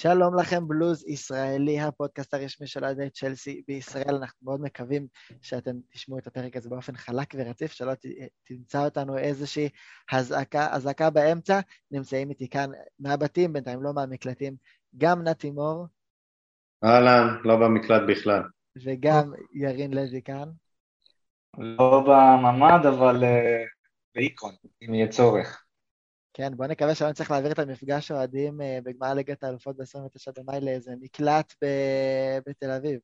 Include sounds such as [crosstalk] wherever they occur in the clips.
שלום לכם, בלוז ישראלי, הפודקאסט הרשמי של אוהדי צ'לסי בישראל. אנחנו מאוד מקווים שאתם תשמעו את הפרק הזה באופן חלק ורציף, שלא תמצא אותנו איזושהי הזעקה, הזעקה באמצע. נמצאים איתי כאן מהבתים, בינתיים לא מהמקלטים, גם נתי מור. אהלן, לא במקלט בכלל. וגם ירין לוי כאן. לא בממ"ד, אבל אה, באיקון, אם יהיה צורך. כן, בוא נקווה שלא נצטרך להעביר את המפגש אוהדים אה, בגמר ליגת האלופות ב-29 במאי לאיזה מקלט ב- בתל אביב.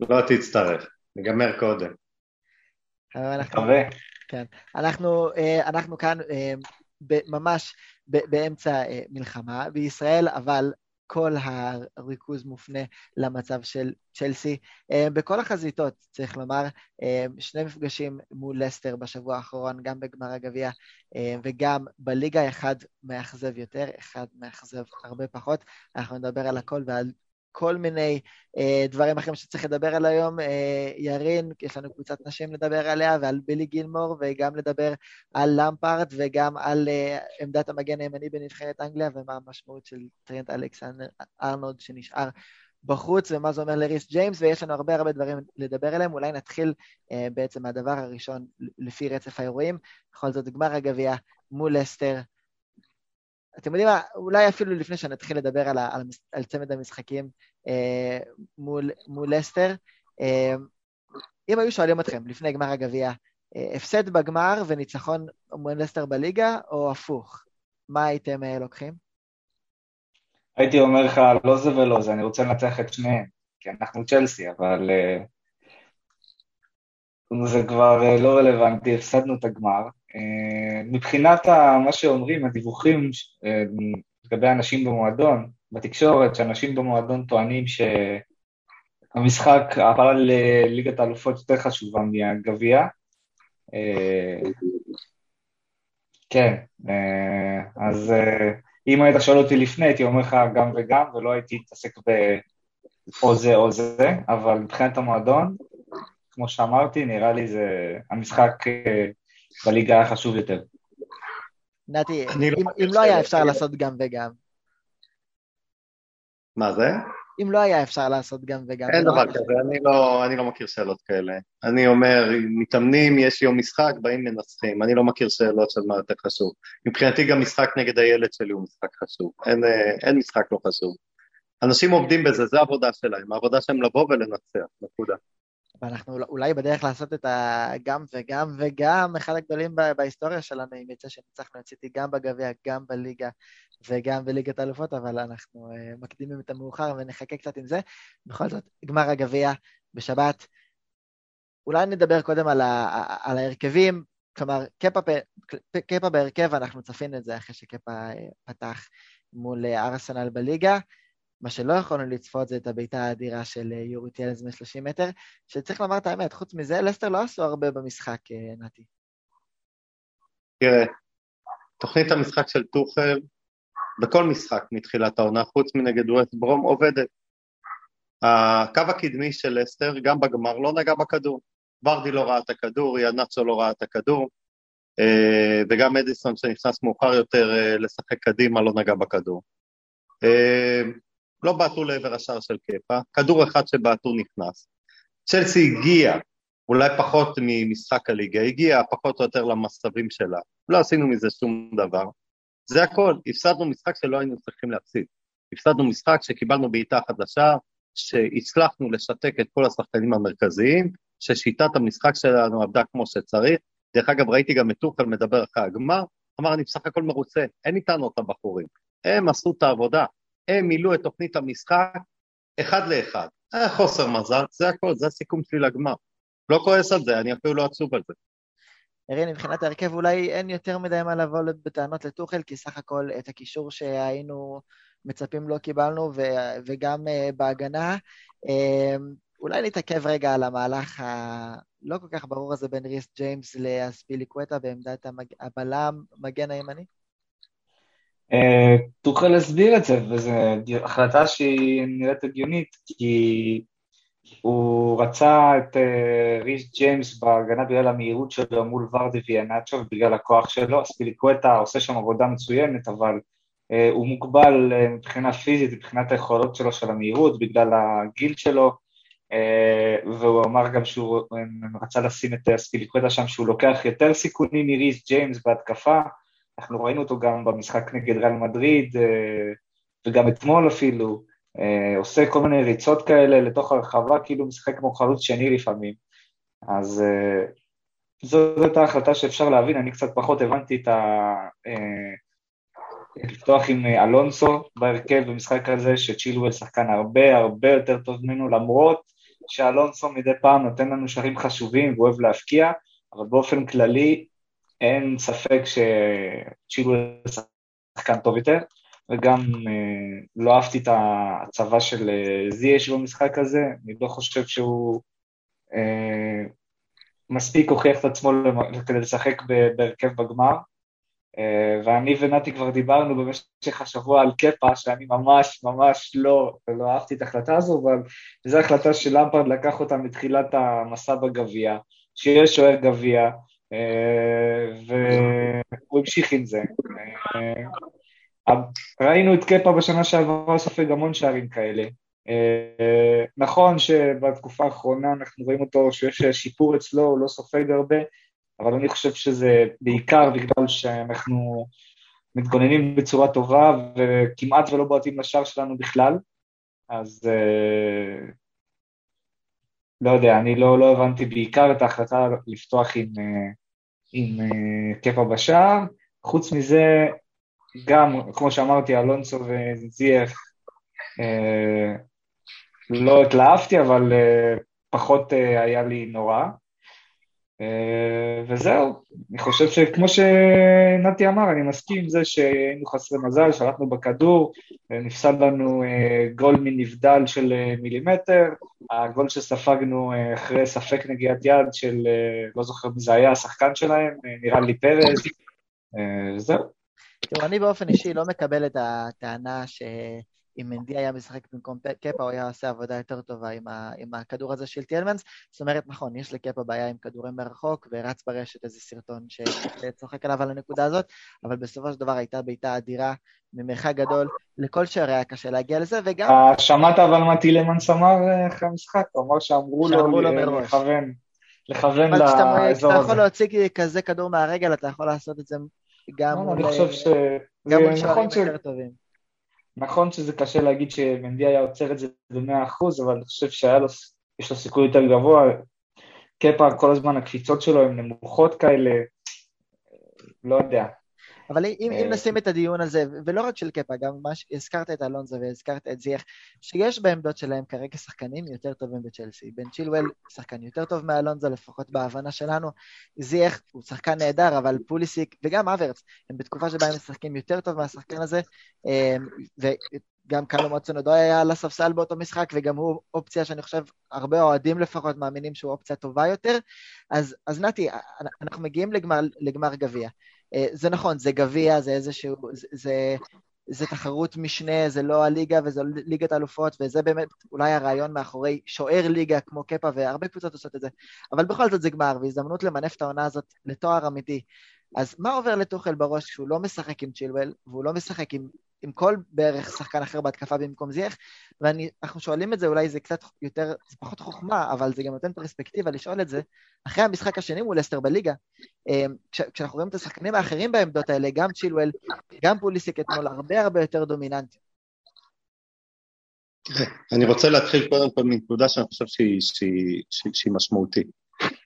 לא תצטרך, נגמר קודם. מקווה. כן. אנחנו, אה, אנחנו כאן אה, ממש באמצע מלחמה בישראל, אבל כל הריכוז מופנה למצב של צ'לסי. אה, בכל החזיתות, צריך לומר, אה, שני מפגשים מול לסטר בשבוע האחרון, גם בגמר הגביע אה, וגם בליגה, אחד מאכזב יותר, אחד מאכזב הרבה פחות. אנחנו נדבר על הכל ועל כל מיני אה, דברים אחרים שצריך לדבר על היום. אה, ירין, יש לנו קבוצת נשים לדבר עליה, ועל בילי גילמור, וגם לדבר על למפארד, וגם על אה, עמדת המגן הימני בנבחרת אנגליה, ומה המשמעות של טרנט אלכסנדר ארנולד שנשאר בחוץ, ומה זה אומר לריס ג'יימס, ויש לנו הרבה הרבה דברים לדבר עליהם. אולי נתחיל אה, בעצם מהדבר הראשון לפי רצף האירועים. בכל זאת, גמר הגביע מול לסטר, אתם יודעים מה, אולי אפילו לפני שנתחיל לדבר על, על, על צמד המשחקים אה, מול, מול לסטר, אה, אם היו שואלים אתכם לפני גמר הגביע, אה, הפסד בגמר וניצחון מול לסטר בליגה, או הפוך, מה הייתם אה, לוקחים? הייתי אומר לך, לא זה ולא זה, אני רוצה לנצח את שניהם, כי אנחנו צ'לסי, אבל אה, זה כבר אה, לא רלוונטי, הפסדנו את הגמר, מבחינת מה שאומרים, הדיווחים אה, לגבי אנשים במועדון, בתקשורת, שאנשים במועדון טוענים שהמשחק, הפעלה לליגת האלופות יותר חשובה מהגביע. אה, כן, אז אם היית שואל אותי לפני, הייתי אומר לך גם וגם, ולא הייתי מתעסק באו זה או זה, אבל מבחינת המועדון, כמו שאמרתי, נראה לי זה המשחק בליגה היה חשוב יותר. נתי, לא אם, אם לא היה אפשר לעשות גם וגם. מה זה? אם לא היה אפשר לעשות גם וגם. אין דבר כזה, אני לא, אני לא מכיר שאלות כאלה. אני אומר, מתאמנים, יש יום משחק, באים מנצחים. אני לא מכיר שאלות של מה יותר חשוב. מבחינתי גם משחק נגד הילד שלי הוא משחק חשוב. אין, אין משחק לא חשוב. אנשים עובדים בזה, זה העבודה שלהם. העבודה שלהם לבוא ולנצח, נקודה. ואנחנו אולי בדרך לעשות את הגם וגם וגם, אחד הגדולים בהיסטוריה שלנו, אם יצא שניצחנו את סיטי גם בגביע, גם בליגה וגם בליגת האלופות, אבל אנחנו uh, מקדימים את המאוחר ונחכה קצת עם זה. בכל זאת, גמר הגביע בשבת. אולי נדבר קודם על, ה, על ההרכבים, כלומר, קפה, קפה בהרכב, אנחנו צפינו את זה אחרי שקפה אה, פתח מול אה, ארסנל בליגה. מה שלא יכולנו לצפות זה את הבעיטה האדירה של אה, יורי טיילס מ-30 מטר, שצריך לומר את האמת, חוץ מזה, לסטר לא עשו הרבה במשחק, אה, נתי. תראה, תוכנית המשחק של טוחל, בכל משחק מתחילת העונה, חוץ מנגד ווסט ברום, עובדת. הקו הקדמי של לסטר, גם בגמר, לא נגע בכדור. ורדי לא ראה את הכדור, יאנצו לא ראה את הכדור, אה, וגם אדיסון שנכנס מאוחר יותר לשחק קדימה לא נגע בכדור. לא בעטו לעבר השער של קפה, כדור אחד שבעטו נכנס. צ'לסי הגיע, אולי פחות ממשחק הליגה, הגיע פחות או יותר למסבים שלה. לא עשינו מזה שום דבר. זה הכל, הפסדנו משחק שלא היינו צריכים להפסיד. הפסדנו משחק שקיבלנו בעיטה חדשה, שהצלחנו לשתק את כל השחקנים המרכזיים, ששיטת המשחק שלנו עבדה כמו שצריך. דרך אגב, ראיתי גם את טוחל מדבר אחרי הגמר, אמר, אני בסך הכל מרוצה, אין לי טענות לבחורים. הם עשו את העבודה, הם מילאו את תוכנית המשחק אחד לאחד. היה חוסר מזל, זה הכל, זה הסיכום שלי לגמר. לא כועס על זה, אני אפילו לא עצוב על זה. הרי מבחינת ההרכב אולי אין יותר מדי מה לבוא בטענות לטוחל, כי סך הכל את הקישור שהיינו מצפים לא קיבלנו, ו- וגם uh, בהגנה. Uh, אולי נתעכב רגע על המהלך הלא כל כך ברור הזה בין ריס ג'יימס לאספילי קווטה בעמדת המג... הבלם, מגן הימני? אה, תוכל להסביר את זה, וזו החלטה שהיא נראית הגיונית, כי הוא רצה את אה, ריס ג'יימס בהגנה בגלל המהירות שלו מול ורדי ויאנצ'ו ובגלל הכוח שלו, ספיליקווטה עושה שם עבודה מצוינת, אבל אה, הוא מוגבל אה, מבחינה פיזית, מבחינת היכולות שלו של המהירות, בגלל הגיל שלו, והוא אמר גם שהוא רצה לשים את אספיליקווטה שם, שהוא לוקח יותר סיכונים מריס ג'יימס בהתקפה, אנחנו ראינו אותו גם במשחק נגד ריאל מדריד, וגם אתמול אפילו, עושה כל מיני ריצות כאלה לתוך הרחבה, כאילו משחק כמו חלוץ שני לפעמים. אז זאת הייתה החלטה שאפשר להבין, אני קצת פחות הבנתי את ה... אה, לפתוח עם אה, אלונסו בהרכב במשחק הזה, שצ'ילואל שחקן הרבה הרבה יותר טוב ממנו, למרות שאלונסו מדי פעם נותן לנו שערים חשובים ואוהב להפקיע, אבל באופן כללי אין ספק שצ'ילואל שחקן טוב יותר, וגם אה, לא אהבתי את ההצבה של זייש במשחק הזה, אני לא חושב שהוא מספיק הוכיח את עצמו כדי לשחק בהרכב בגמר. אה, ואני ונתי כבר דיברנו במשך השבוע על קפה, שאני ממש ממש לא, לא אהבתי את ההחלטה הזו, אבל זו החלטה של למפרד לקח אותה מתחילת המסע בגביע, שיש שוער גביע, אה, והוא המשיך עם זה. אה, ראינו את קפה בשנה שעברה סופג המון שערים כאלה. אה, נכון שבתקופה האחרונה אנחנו רואים אותו שיש שיפור אצלו, הוא לא סופג הרבה, אבל אני חושב שזה בעיקר בגלל שאנחנו מתגוננים בצורה טובה וכמעט ולא בועטים לשער שלנו בכלל, אז אה, לא יודע, אני לא, לא הבנתי בעיקר את ההחלטה לפתוח עם, אה, עם קפה בשער. חוץ מזה, גם, כמו שאמרתי, אלונסו וזייח לא התלהבתי, אבל פחות היה לי נורא. וזהו, אני חושב שכמו שנתי אמר, אני מסכים עם זה שהיינו חסרי מזל, שלטנו בכדור, נפסד לנו uh, גול מנבדל של uh, מילימטר, הגול שספגנו uh, אחרי ספק נגיעת יד של, לא זוכר מי זה היה, השחקן שלהם, נראה לי uh, זהו. תראו, אני באופן אישי לא מקבל את הטענה ש... אם מנדי היה משחק במקום קפה, הוא היה עושה עבודה יותר טובה עם, ה, עם הכדור הזה של טיילמנס. זאת אומרת, נכון, יש לקפה בעיה עם כדורים מרחוק, ורץ ברשת איזה סרטון שצוחק עליו על הנקודה הזאת, אבל בסופו של דבר הייתה בעיטה אדירה ממרחק גדול, לכל שער היה קשה להגיע לזה, וגם... אה, שמעת אבל מה טילמנס אמר אה, אחרי המשחק? הוא אמר שאמרו לו לכוון. לכוון לאזור הזה. כשאתה יכול להוציא כזה כדור מהרגל, אתה יכול לעשות את זה גם לא, מול שערים יותר טובים. נכון שזה קשה להגיד שמנדי היה עוצר את זה במאה אחוז, אבל אני חושב שהיה לו, סיכוי יותר גבוה. קפה, כל הזמן הקפיצות שלו הן נמוכות כאלה, לא יודע. אבל אם, אם אה, נשים את הדיון הזה, ולא רק של קפה, גם מה שהזכרת את אלונזו והזכרת את זיח, שיש בעמדות שלהם כרגע שחקנים יותר טובים בצ'לסי. בן צ'ילואל שחקן יותר טוב מאלונזו, לפחות בהבנה שלנו. זיח הוא שחקן נהדר, אבל פוליסיק וגם אברץ, הם בתקופה שבה הם משחקים יותר טוב מהשחקן הזה, אה, גם קלו מצונודו היה על הספסל באותו משחק, וגם הוא אופציה שאני חושב, הרבה אוהדים לפחות מאמינים שהוא אופציה טובה יותר. אז, אז נתי, אנחנו מגיעים לגמר, לגמר גביע. אה, זה נכון, זה גביע, זה איזשהו, זה, זה, זה תחרות משנה, זה לא הליגה וזה ליגת האלופות, וזה באמת אולי הרעיון מאחורי שוער ליגה כמו קפה, והרבה קבוצות עושות את זה. אבל בכל זאת זה גמר, והזדמנות למנף את העונה הזאת לתואר אמיתי. אז מה עובר לתוכל בראש כשהוא לא משחק עם צ'ילואל, והוא לא משחק עם עם כל בערך שחקן אחר בהתקפה במקום זייח, ואנחנו שואלים את זה, אולי זה קצת יותר, זה פחות חוכמה, אבל זה גם נותן פרספקטיבה לשאול את זה, אחרי המשחק השני מול אסטר בליגה, אמ, כש, כשאנחנו רואים את השחקנים האחרים בעמדות האלה, גם צ'ילואל, גם פוליסיק אתמול, הרבה הרבה יותר דומיננטי. אני רוצה להתחיל קודם כל מנקודה שאני חושב שהיא, שהיא, שהיא, שהיא משמעותית.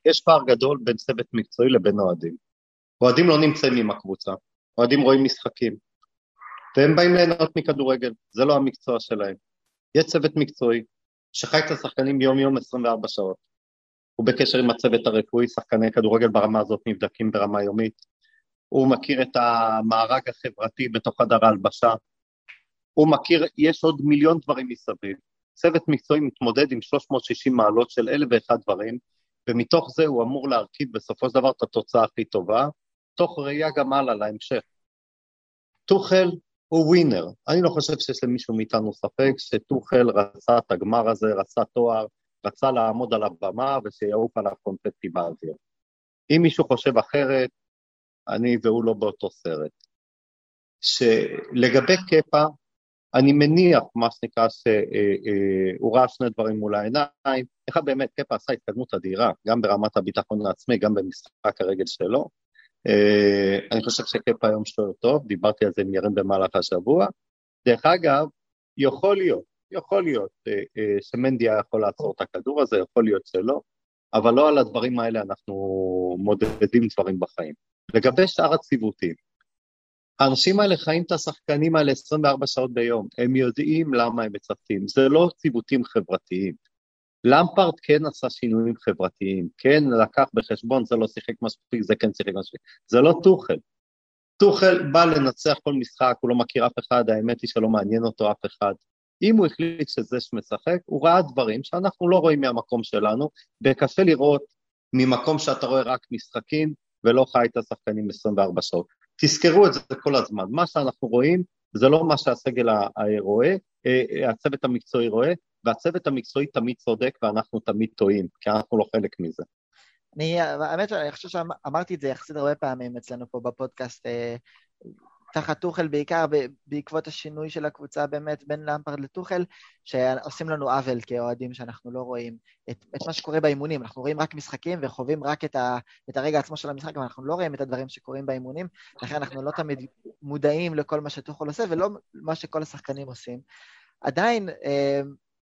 יש פער גדול בין צוות מקצועי לבין אוהדים. אוהדים לא נמצאים עם הקבוצה, אוהדים רואים משחקים, והם באים ליהנות מכדורגל, זה לא המקצוע שלהם. יש צוות מקצועי שחי את השחקנים יום-יום 24 שעות. הוא בקשר עם הצוות הרפואי, שחקני כדורגל ברמה הזאת נבדקים ברמה יומית. הוא מכיר את המארג החברתי בתוך חדר ההלבשה. הוא מכיר, יש עוד מיליון דברים מסביב. צוות מקצועי מתמודד עם 360 מעלות של אלף ואחד דברים, ומתוך זה הוא אמור להרכיב בסופו של דבר את התוצאה הכי טובה, תוך ראייה גם הלאה להמשך. טוחל הוא ווינר. אני לא חושב שיש למישהו מאיתנו ספק שטוחל רצה את הגמר הזה, רצה תואר, רצה לעמוד על הבמה ושיעוף עליו קונפטי באוויר. אם מישהו חושב אחרת, אני והוא לא באותו סרט. שלגבי קפה, אני מניח, מה שנקרא, שהוא ראה שני דברים מול העיניים. אחד, באמת, קפה עשה התקדמות אדירה, גם ברמת הביטחון העצמי, גם במשחק הרגל שלו. אני חושב שקפה היום שוער טוב, דיברתי על זה עם ירין במהלך השבוע. דרך אגב, יכול להיות, יכול להיות שמנדי היה יכול לעצור את הכדור הזה, יכול להיות שלא, אבל לא על הדברים האלה אנחנו מודדים דברים בחיים. לגבי שאר הציוותים, האנשים האלה חיים את השחקנים האלה 24 שעות ביום, הם יודעים למה הם מצפים, זה לא ציוותים חברתיים. למפרד כן עשה שינויים חברתיים, כן לקח בחשבון, זה לא שיחק מספיק, זה כן שיחק מספיק, זה לא טוחל. טוחל בא לנצח כל משחק, הוא לא מכיר אף אחד, האמת היא שלא מעניין אותו אף אחד. אם הוא החליט שזה שמשחק, הוא ראה דברים שאנחנו לא רואים מהמקום שלנו, וקשה לראות ממקום שאתה רואה רק משחקים ולא חי את השחקנים 24 שעות. תזכרו את זה כל הזמן, מה שאנחנו רואים זה לא מה שהסגל רואה, אה, הצוות המקצועי רואה, והצוות המקצועי תמיד צודק ואנחנו תמיד טועים, כי אנחנו לא חלק מזה. אני, האמת, אני חושב שאמרתי את זה יחסית הרבה פעמים אצלנו פה בפודקאסט, אה, תחת טוחל בעיקר, בעקבות השינוי של הקבוצה באמת בין למפרד לטוחל, שעושים לנו עוול כאוהדים שאנחנו לא רואים את, את מה שקורה באימונים. אנחנו רואים רק משחקים וחווים רק את, ה, את הרגע עצמו של המשחק, אבל אנחנו לא רואים את הדברים שקורים באימונים, לכן אנחנו לא תמיד מודעים לכל מה שטוחל עושה ולא מה שכל השחקנים עושים. עדיין, אה,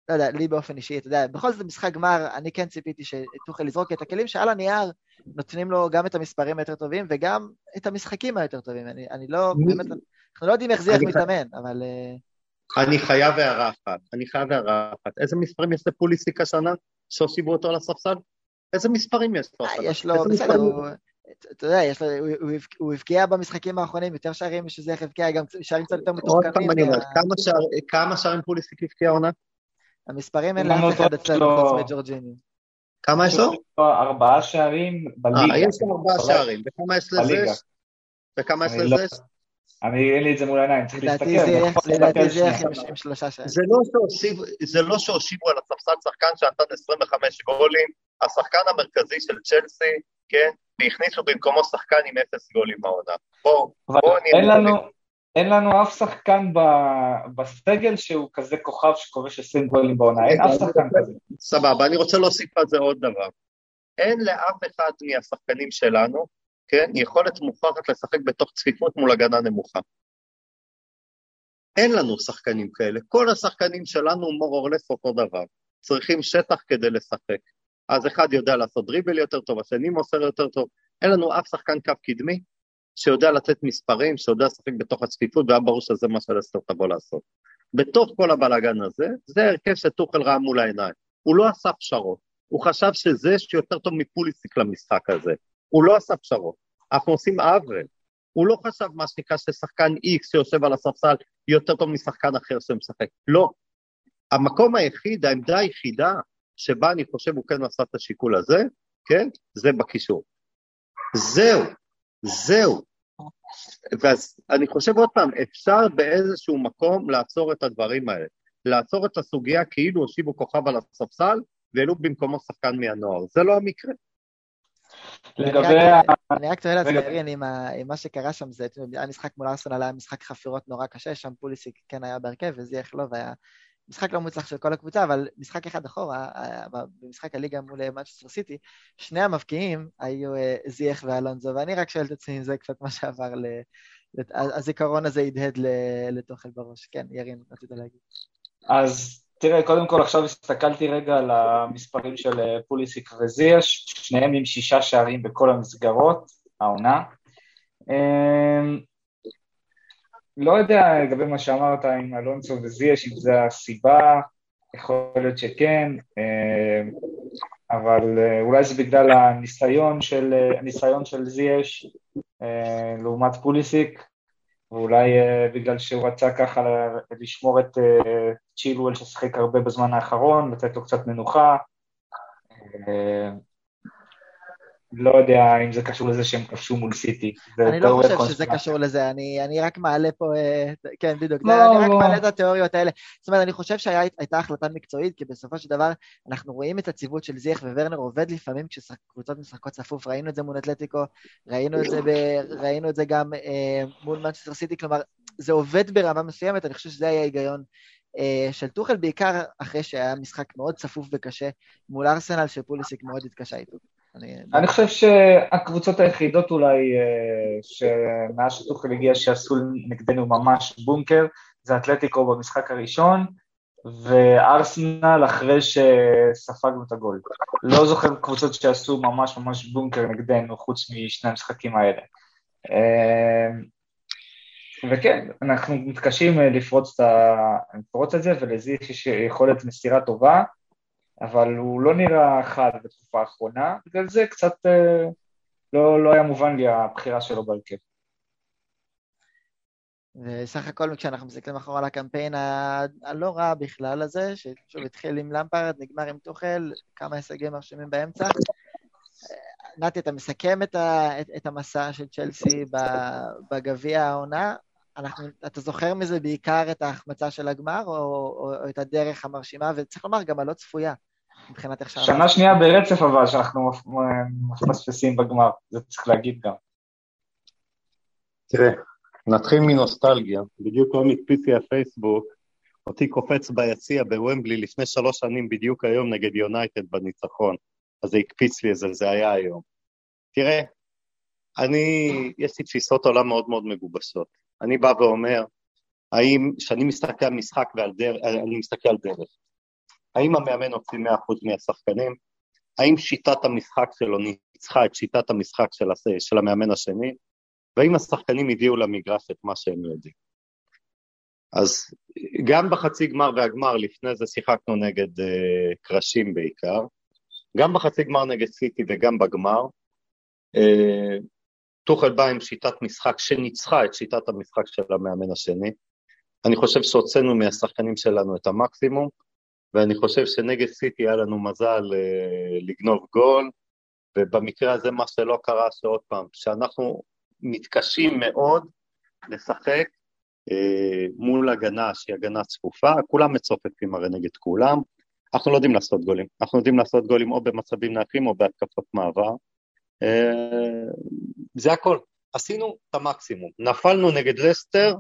לא יודע, לי באופן אישי, אתה יודע, בכל זאת משחק גמר, אני כן ציפיתי שטוחל יזרוק את הכלים שעל הנייר נותנים לו גם את המספרים היותר טובים וגם את המשחקים היותר טובים. אני, אני לא. באמת, אנחנו לא יודעים איך זה איך מתאמן, אבל... אה, אני חייב הערה אחת, אני חייב הערה אחת. איזה מספרים יש לפוליסיק השנה שהושיבו אותו על הספסל? איזה מספרים יש לו? אה, יש לו, בסדר, הוא... אתה יודע, יש לו, הוא, הוא הבקיע במשחקים האחרונים יותר שערים משזה איך הבקיע, גם שערים קצת יותר מתוחכמים. עוד פעם אני אומר, כמה שערים פוליסיק הבקיע עונה? המספרים אין לאף אחד אצלנו חוץ מג'ורג'יני. כמה יש לו? ארבעה שערים בליגה. אה, יש לו ארבעה שערים. וכמה יש לזה? וכמה יש לזה? אני, אין לי את זה מול העיניים, צריך להסתכל. לדעתי זה עם שלושה שערים. זה לא שהושיבו על הספסל שחקן שנתן 25 גולים, השחקן המרכזי של צ'לסי, כן, והכניסו במקומו שחקן עם אפס גולים בעונה. בואו, בואו נהיה... אין לנו אף שחקן בסגל שהוא כזה כוכב שכובש 20 גולים בעונה, אין אף שחקן כזה. סבבה, אני רוצה להוסיף על זה עוד דבר. אין לאף אחד מהשחקנים שלנו, כן, יכולת מוכרחת לשחק בתוך צפיפות מול הגנה נמוכה. אין לנו שחקנים כאלה. כל השחקנים שלנו מור אורלס אותו דבר. צריכים שטח כדי לשחק. אז אחד יודע לעשות דריבל יותר טוב, השני מוסר יותר טוב. אין לנו אף שחקן קו קדמי שיודע לתת מספרים, שיודע לשחק בתוך הצפיפות, והיה ברור שזה מה שלסטר תבוא לעשות. בתוך כל הבלאגן הזה, זה הרכב שטוחל ראה מול העיניים. הוא לא עשה פשרות, הוא חשב שזה שיותר טוב מפוליסיק למשחק הזה. הוא לא עשה פשרות, אנחנו עושים עוול. הוא לא חשב מה שנקרא ששחקן איקס שיושב על הספסל יותר טוב משחקן אחר שמשחק. לא. המקום היחיד, העמדה היחידה שבה אני חושב הוא כן עשה את השיקול הזה, כן? זה בקישור. זהו. זהו. ואז אני חושב עוד פעם, אפשר באיזשהו מקום לעצור את הדברים האלה. לעצור את הסוגיה כאילו הושיבו כוכב על הספסל והעלו במקומו שחקן מהנוער. זה לא המקרה. לגבי אני רק תוהה לעצמי, עם מה שקרה שם, זה היה משחק מול ארסנל, היה משחק חפירות נורא קשה, שם פוליסיק כן היה בהרכב וזייח לא, והיה משחק לא מוצלח של כל הקבוצה, אבל משחק אחד אחורה, אה, במשחק הליגה מול מנצ'סטר סיטי, שני המבקיעים היו אה, זייח ואלונזו, ואני רק שואל את עצמי אם זה קצת מה שעבר, ל... הזיכרון הזה הדהד לתוכל בראש. כן, ירין, רצית להגיד. אז תראה, קודם כל עכשיו הסתכלתי רגע על המספרים של אה, פוליסיק וזייש, שניהם עם שישה שערים בכל המסגרות, העונה. לא יודע לגבי מה שאמרת עם אלונסו וזיאש, אם זה הסיבה, יכול להיות שכן, אה, אבל אה, אולי זה בגלל הניסיון של, אה, הניסיון של זיאש לעומת פוליסיק, ואולי בגלל שהוא רצה ככה לשמור את צ'ילואל ששיחק הרבה בזמן האחרון, לתת לו קצת מנוחה. לא יודע אם זה קשור לזה שהם כבשו מול סיטי. אני לא חושב שזה קשור לזה, אני, אני רק מעלה פה, אה, כן, בדיוק, לא, אני רק לא. מעלה את התיאוריות האלה. זאת אומרת, אני חושב שהייתה החלטה מקצועית, כי בסופו של דבר אנחנו רואים את הציוות של זיח וורנר עובד לפעמים כשקבוצות משחקות צפוף, ראינו את זה מול אתלטיקו, ראינו את זה, ב, ראינו את זה גם אה, מול מנצ'סטר סיטי, כלומר, זה עובד ברמה מסוימת, אני חושב שזה היה ההיגיון אה, של טוחל, בעיקר אחרי שהיה משחק מאוד צפוף וקשה מול ארסנל, שפוליסיק מאוד התקשה איתו. אני, אני חושב שהקבוצות היחידות אולי אה, שמאז שטוחל הגיע שעשו נגדנו ממש בונקר, זה אתלטיקו במשחק הראשון, וארסנל אחרי שספגנו את הגול. לא זוכר קבוצות שעשו ממש ממש בונקר נגדנו חוץ משני המשחקים האלה. אה, וכן, אנחנו מתקשים לפרוץ את. לפרוץ את זה, ולזיך יש יכולת מסירה טובה, אבל הוא לא נראה חד בתקופה האחרונה, בגלל זה קצת אה, לא, לא היה מובן לי הבחירה שלו בהרכב. וסך הכל כשאנחנו מסתכלים אחורה על הקמפיין הלא רע בכלל הזה, ששוב התחיל עם למפרד, נגמר עם טוחל, כמה הישגים מרשימים באמצע. נתי, אתה מסכם את, ה, את, את המסע של צ'לסי בגביע העונה, אנחנו, אתה זוכר מזה בעיקר את ההחמצה של הגמר, או, או, או את הדרך המרשימה, וצריך לומר, גם הלא צפויה, מבחינת איך שאנחנו... שנה שנייה ברצף אבל, שאנחנו מפספסים בגמר, זה צריך להגיד גם. תראה, נתחיל מנוסטלגיה, בדיוק היום הדפיס לי הפייסבוק, אותי קופץ ביציע בוומבלי לפני שלוש שנים בדיוק היום נגד יונייטד בניצחון, אז זה הקפיץ לי איזה, זה היה היום. תראה, אני, יש לי תפיסות עולם מאוד מאוד מגובשות. אני בא ואומר, האם, כשאני מסתכל על משחק ועל דרך, אני מסתכל על דרך, האם המאמן הוציא 100% מהשחקנים? האם שיטת המשחק שלו ניצחה את שיטת המשחק של, של המאמן השני? והאם השחקנים הביאו למגרש את מה שהם יודעים? אז גם בחצי גמר והגמר, לפני זה שיחקנו נגד uh, קרשים בעיקר, גם בחצי גמר נגד סיטי וגם בגמר, uh, טוחל בא עם שיטת משחק שניצחה את שיטת המשחק של המאמן השני. אני חושב שהוצאנו מהשחקנים שלנו את המקסימום, ואני חושב שנגד סיטי היה לנו מזל אה, לגנוב גול, ובמקרה הזה מה שלא קרה שעוד פעם, שאנחנו מתקשים מאוד לשחק אה, מול הגנה שהיא הגנה צפופה, כולם מצופפים הרי נגד כולם, אנחנו לא יודעים לעשות גולים, אנחנו יודעים לעשות גולים או במצבים נייחים או בהתקפות מעבר, זה הכל. עשינו את המקסימום. נפלנו נגד לסטר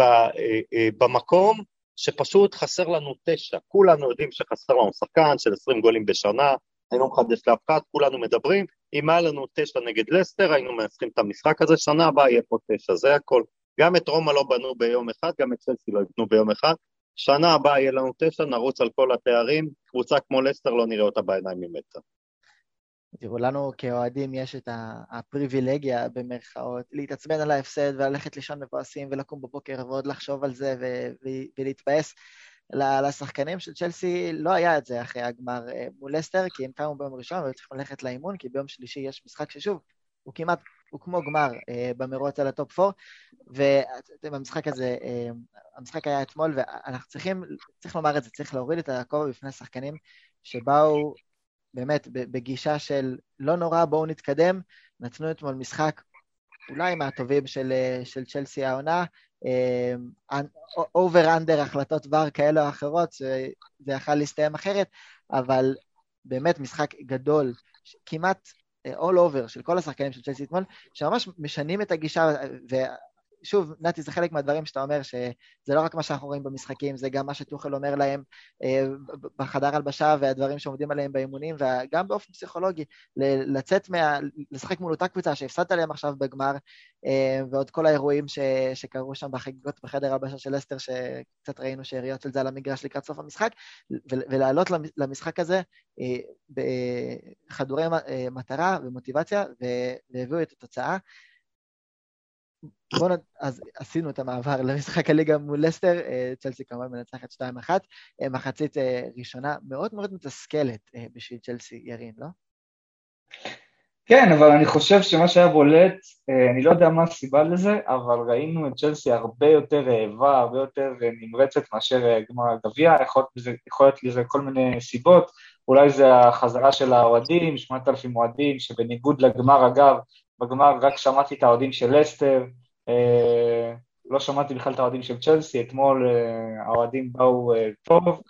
אה, אה, במקום שפשוט חסר לנו תשע. כולנו יודעים שחסר לנו שחקן של 20 גולים בשנה, לא מחדש לאף אחד, כולנו מדברים. אם היה לנו תשע נגד לסטר, היינו מנצחים את המשחק הזה, שנה הבאה יהיה פה תשע, זה הכל. גם את רומא לא בנו ביום אחד, גם את צלסי לא יבנו ביום אחד. שנה הבאה יהיה לנו תשע, נרוץ על כל התארים, קבוצה כמו לסטר לא נראה אותה בעיניים ממטר. תראו, לנו כאוהדים יש את הפריבילגיה, במרכאות, להתעצבן על ההפסד וללכת לישון מבואסים ולקום בבוקר ועוד לחשוב על זה ולהתבאס. לשחקנים של צ'לסי לא היה את זה אחרי הגמר אה, מול לסטר, כי הם קמו ביום ראשון והיו צריכים ללכת לאימון, כי ביום שלישי יש משחק ששוב, הוא כמעט, הוא כמו גמר אה, במרוץ על ה top 4, והמשחק הזה, אה, המשחק היה אתמול, ואנחנו צריכים, צריך לומר את זה, צריך להוריד את הכובע בפני השחקנים שבאו באמת בגישה של לא נורא, בואו נתקדם. נתנו אתמול משחק אולי מהטובים של, של צ'לסי העונה, אובר אנדר החלטות ור כאלה או אחרות, שזה יכול להסתיים אחרת, אבל באמת משחק גדול, כמעט all over של כל השחקנים של צ'לסי אתמול, שממש משנים את הגישה, שוב, נתי, זה חלק מהדברים שאתה אומר, שזה לא רק מה שאנחנו רואים במשחקים, זה גם מה שטוחל אומר להם אה, בחדר הלבשה והדברים שעומדים עליהם באימונים, וגם באופן פסיכולוגי, לצאת מה... לשחק מול אותה קבוצה שהפסדת עליהם עכשיו בגמר, אה, ועוד כל האירועים ש... שקרו שם בחגיגות בחדר הלבשה של אסתר, שקצת ראינו שאריות של זה על המגרש לקראת סוף המשחק, ולעלות למשחק הזה אה, בחדורי מטרה ומוטיבציה, והביאו את התוצאה. בואו נ... אז עשינו את המעבר למשחק הליגה מול לסטר, אה, צ'לסי כמובן מנצחת 2-1, אה, מחצית אה, ראשונה מאוד מאוד מתסכלת בשביל צ'לסי, ירין, לא? כן, אבל אני חושב שמה שהיה בולט, אני לא יודע מה הסיבה לזה, אבל ראינו את צ'לסי הרבה יותר רעבה, הרבה יותר נמרצת מאשר גמר הגביע, יכול, יכול להיות לזה כל מיני סיבות, אולי זה החזרה של האוהדים, 8,000 אוהדים, שבניגוד לגמר אגב, בגמר רק שמעתי את האוהדים של לסטר, אה, לא שמעתי בכלל את האוהדים של צ'לסי, אתמול אה, האוהדים באו אה, טוב,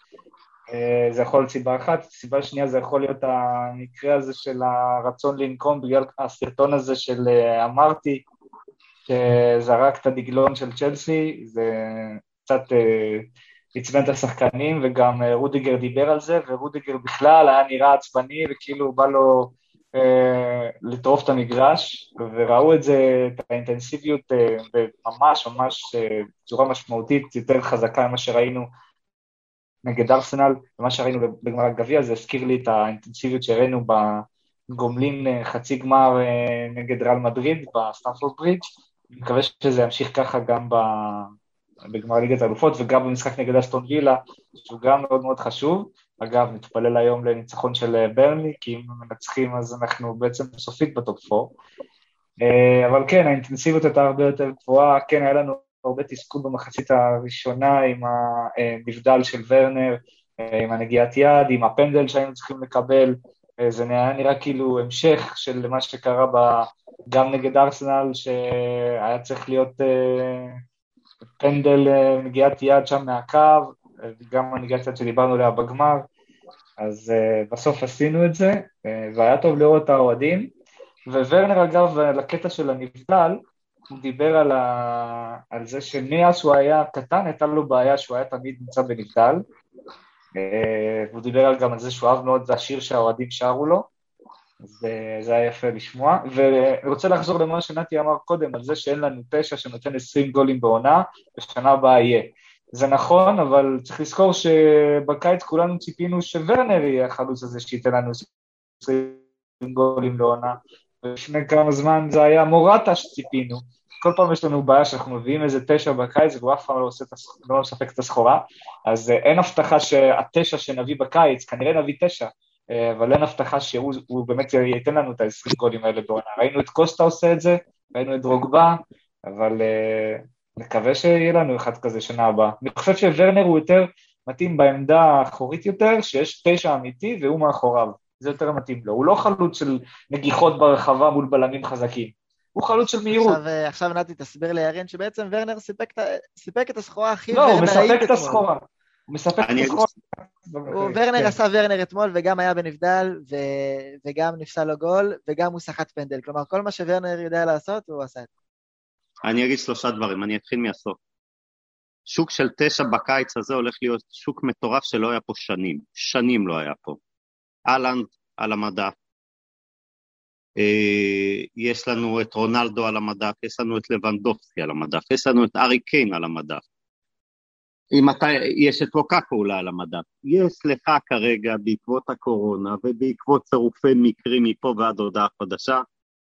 זה יכול להיות סיבה אחת, סיבה שנייה זה יכול להיות המקרה הזה של הרצון לנקום בגלל הסרטון הזה של אמרתי, שזרק את הדגלון של צ'לסי, זה קצת עצבן את השחקנים, וגם רודיגר דיבר על זה, ורודיגר בכלל היה נראה עצבני, וכאילו בא לו אה, לטרוף את המגרש, וראו את זה, את האינטנסיביות ממש ממש בצורה משמעותית יותר חזקה ממה שראינו נגד ארסנל, ומה שראינו בגמר הגביע זה הזכיר לי את האינטנסיביות שהראינו בגומלין אה, חצי גמר אה, נגד ריאל מדריד בסטמפורד ברידג', אני מקווה שזה ימשיך ככה גם בגמר ליגת האלופות וגם במשחק נגד אסטון וילה, שהוא גם מאוד מאוד חשוב. אגב, נתפלל היום לניצחון של אה, ברנלי, כי אם מנצחים אז אנחנו בעצם סופית בטופ 4. אבל כן, האינטנסיביות הייתה הרבה יותר גבוהה, כן, היה לנו הרבה תסכול במחצית הראשונה עם הנבדל של ורנר, עם הנגיעת יד, עם הפנדל שהיינו צריכים לקבל, זה היה נראה כאילו המשך של מה שקרה ב... גם נגד ארסנל, שהיה צריך להיות אה, פנדל אה, נגיעת יד שם מהקו, הנגיעת יד שדיברנו עליה בגמר, אז אה, בסוף עשינו את זה, והיה טוב לראות את האוהדים. וורנר אגב, לקטע של הנבדל, הוא דיבר על, ה... על זה שמאז שהוא היה קטן הייתה לו בעיה שהוא היה תמיד נמצא בנבדל. אה, והוא דיבר גם על זה שהוא אהב מאוד, זה השיר שהאוהדים שרו לו, וזה היה יפה לשמוע. ואני רוצה לחזור למה שנתי אמר קודם, על זה שאין לנו תשע שנותן 20 גולים בעונה, בשנה הבאה יהיה. זה נכון, אבל צריך לזכור שבקיץ כולנו ציפינו שוורנר יהיה החלוץ הזה שייתן לנו 20 גולים לעונה, ולפני כמה זמן זה היה מורטה שציפינו. כל פעם יש לנו בעיה שאנחנו מביאים איזה תשע בקיץ והוא אף פעם לא, עושה, לא מספק את הסחורה, אז אה, אין הבטחה שהתשע שנביא בקיץ, כנראה נביא תשע, אה, אבל אין הבטחה שהוא באמת ייתן לנו את ה-20 גולים האלה בעונה. ראינו את קוסטה עושה את זה, ראינו את דרוגבה, אבל אה, נקווה שיהיה לנו אחד כזה שנה הבאה. אני חושב שוורנר הוא יותר מתאים בעמדה האחורית יותר, שיש תשע אמיתי והוא מאחוריו. זה יותר מתאים לו. הוא לא חלוץ של נגיחות ברחבה מול בלמים חזקים. הוא חלוץ של מהירות. עכשיו, אה, עכשיו נתי, תסביר לירין שבעצם ורנר סיפק, סיפק את הסחורה הכי לא, הוא מספק את הסחורה. הוא מספק את הסחורה. ורנר כן. עשה ורנר אתמול וגם היה בנבדל ו... וגם נפסל לו גול וגם הוא סחט פנדל. כלומר, כל מה שוורנר יודע לעשות, הוא עשה את זה. אני אגיד שלושה דברים, אני אתחיל מהסוף. שוק של תשע בקיץ הזה הולך להיות שוק מטורף שלא היה פה שנים. שנים לא היה פה. אהלנד על המדף, אה, יש לנו את רונלדו על המדף, יש לנו את לבנדובסקי על המדף, יש לנו את ארי קיין על המדף. אם אתה, יש את לוקקו אולי על המדף. יש לך כרגע, בעקבות הקורונה ובעקבות צירופי מקרים מפה ועד הודעה חדשה,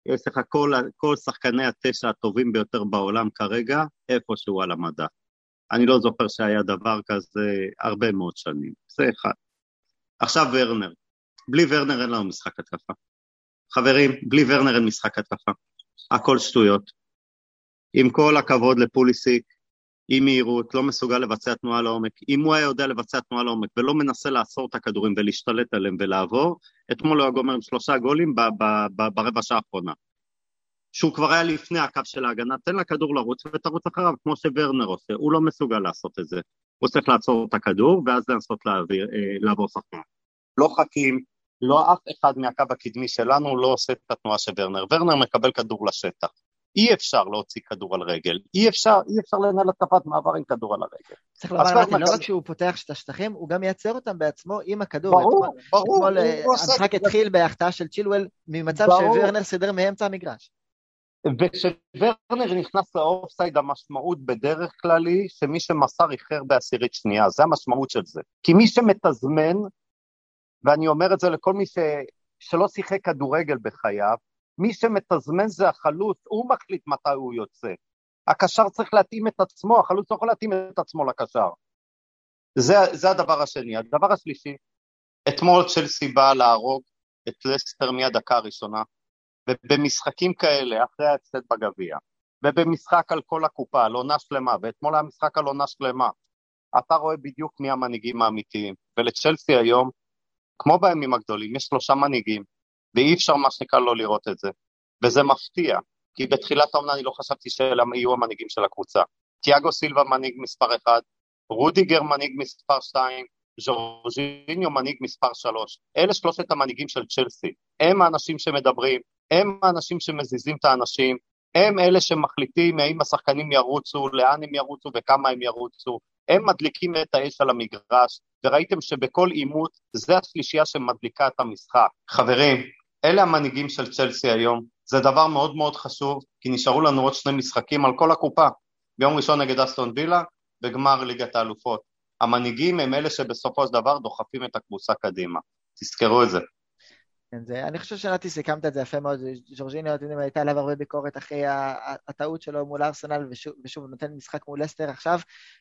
יש לך כל, כל שחקני התשע הטובים ביותר בעולם כרגע, איפשהו על המדף. אני לא זוכר שהיה דבר כזה הרבה מאוד שנים. זה אחד. עכשיו ורנר. בלי ורנר אין לנו משחק התקפה. חברים, בלי ורנר אין משחק התקפה. הכל שטויות. עם כל הכבוד לפוליסיק, עם מהירות, לא מסוגל לבצע תנועה לעומק. אם הוא היה יודע לבצע תנועה לעומק ולא מנסה לעצור את הכדורים ולהשתלט עליהם ולעבור, אתמול הוא היה גומר עם שלושה גולים ברבע שעה האחרונה. שהוא כבר היה לפני הקו של ההגנה, תן לכדור לרוץ ותרוץ אחריו, כמו שוורנר עושה, הוא לא מסוגל לעשות את זה. הוא צריך לעצור את הכדור ואז לנסות להעביר, אה, לעבור שחקן. לא חכים, לא אף אחד מהקו הקדמי שלנו לא עושה את התנועה של ורנר. ורנר מקבל כדור לשטח. אי אפשר להוציא כדור על רגל, אי אפשר, אי אפשר לנהל התקפת מעבר עם כדור על הרגל. צריך לומר, נתי, לא רק שהוא פותח את השטחים, הוא גם מייצר אותם בעצמו עם הכדור. ברור, ברור. אתמול אה, המשחק התחיל בהחטאה של צ'ילואל ממצב שוורנר סידר מאמצע המגרש. וכשוורנר נכנס לאופסייד המשמעות בדרך כלל היא שמי שמסר איחר בעשירית שנייה, זה המשמעות של זה. כי מי שמתזמן ואני אומר את זה לכל מי ש... שלא שיחק כדורגל בחייו, מי שמתזמן זה החלוץ, הוא מחליט מתי הוא יוצא. הקשר צריך להתאים את עצמו, החלוץ לא יכול להתאים את עצמו לקשר. זה, זה הדבר השני. הדבר השלישי, אתמול צ'לסי באה להרוג את לסטר מהדקה הראשונה, ובמשחקים כאלה, אחרי ההפסד בגביע, ובמשחק על כל הקופה, על עונה שלמה, ואתמול היה משחק על עונה שלמה, אתה רואה בדיוק מי המנהיגים האמיתיים. ולצ'לסי היום כמו בימים הגדולים, יש שלושה מנהיגים, ואי אפשר מה שנקרא לא לראות את זה. וזה מפתיע, כי בתחילת העונה אני לא חשבתי שאלה יהיו המנהיגים של הקבוצה. תיאגו סילבה מנהיג מספר 1, רודיגר מנהיג מספר 2, ז'ורג'יניו מנהיג מספר 3. אלה שלושת המנהיגים של צ'לסי. הם האנשים שמדברים, הם האנשים שמזיזים את האנשים, הם אלה שמחליטים האם השחקנים ירוצו, לאן הם ירוצו וכמה הם ירוצו. הם מדליקים את האש על המגרש, וראיתם שבכל עימות זה השלישייה שמדליקה את המשחק. חברים, אלה המנהיגים של צ'לסי היום. זה דבר מאוד מאוד חשוב, כי נשארו לנו עוד שני משחקים על כל הקופה. ביום ראשון נגד אסטון וילה וגמר ליגת האלופות. המנהיגים הם אלה שבסופו של דבר דוחפים את הקבוצה קדימה. תזכרו את זה. כן, זה, אני חושב שנתי סיכמת את זה יפה מאוד, ז'ורג'יניו, אתם יודעים, הייתה עליו הרבה ביקורת אחרי הטעות שלו מול ארסנל, ושוב, ושוב, הוא נותן משחק מול לסטר עכשיו,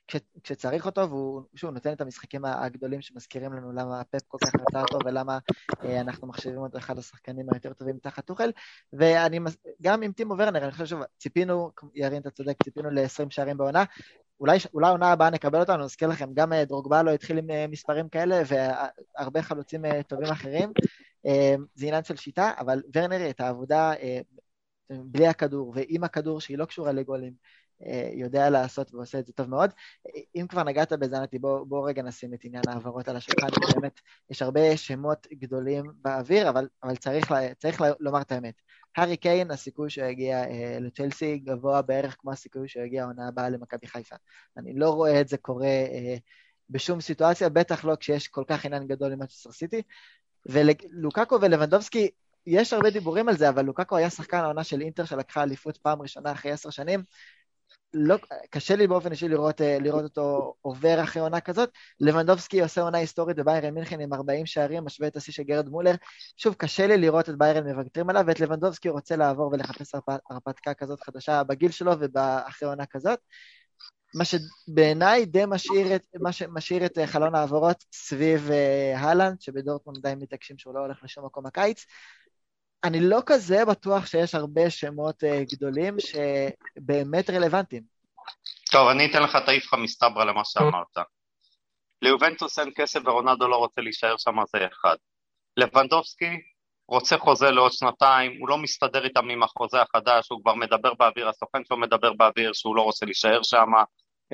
כש, כשצריך אותו, והוא שוב נותן את המשחקים הגדולים שמזכירים לנו למה פפ כל כך רצה אותו, ולמה אה, אנחנו מחשיבים אותו אחד השחקנים היותר טובים תחת טוחל, ואני, גם עם טימו ורנר, אני חושב שוב, ציפינו, ירין, אתה צודק, ציפינו ל-20 שערים בעונה, אולי, אולי עונה הבאה נקבל אותנו, נזכיר לכם, גם אה, דרוגבה לא התחיל עם אה, מספרים כאלה, והרבה חלוצים אה, טובים אחרים. זה עניין של שיטה, אבל ורנר את העבודה בלי הכדור ועם הכדור, שהיא לא קשורה לגולים, יודע לעשות ועושה את זה טוב מאוד. אם כבר נגעת בזה, נתי, בוא, בוא רגע נשים את עניין ההעברות על השולחן, כי באמת יש הרבה שמות גדולים באוויר, אבל, אבל צריך, צריך לומר את האמת. הארי קיין, הסיכוי שהוא יגיע אה, לצ'לסי גבוה בערך כמו הסיכוי שהוא יגיע העונה הבאה למכבי חיפה. אני לא רואה את זה קורה אה, בשום סיטואציה, בטח לא כשיש כל כך עניין גדול עם מצ'סטר סיטי. ולוקקו ולבנדובסקי, יש הרבה דיבורים על זה, אבל לוקקו היה שחקן העונה של אינטר שלקחה אליפות פעם ראשונה אחרי עשר שנים. לא, קשה לי באופן אישי לראות, אה, לראות אותו עובר אחרי עונה כזאת. לבנדובסקי עושה עונה היסטורית בביירן מינכן עם 40 שערים, משווה את השיא של גרד מולר. שוב, קשה לי לראות את ביירן מוותרים עליו, ואת לבנדובסקי רוצה לעבור ולחפש הרפתקה כזאת חדשה בגיל שלו ואחרי עונה כזאת. מה שבעיניי די משאיר את, מה שמשאיר את אה, חלון העברות סביב uh, הלנד, שבדורטמונד די מתעקשים שהוא לא הולך לשום מקום הקיץ. אני לא כזה בטוח שיש הרבה שמות uh, גדולים שבאמת רלוונטיים. טוב, אני אתן לך את האיפכא מסתברא למה שאמרת. ליובנטוס אין כסף ורונלדו לא רוצה להישאר שם, זה אחד. לבנדובסקי רוצה חוזה לעוד שנתיים, הוא לא מסתדר איתם עם החוזה החדש, הוא כבר מדבר באוויר, הסוכן שלו מדבר באוויר שהוא לא רוצה להישאר שם.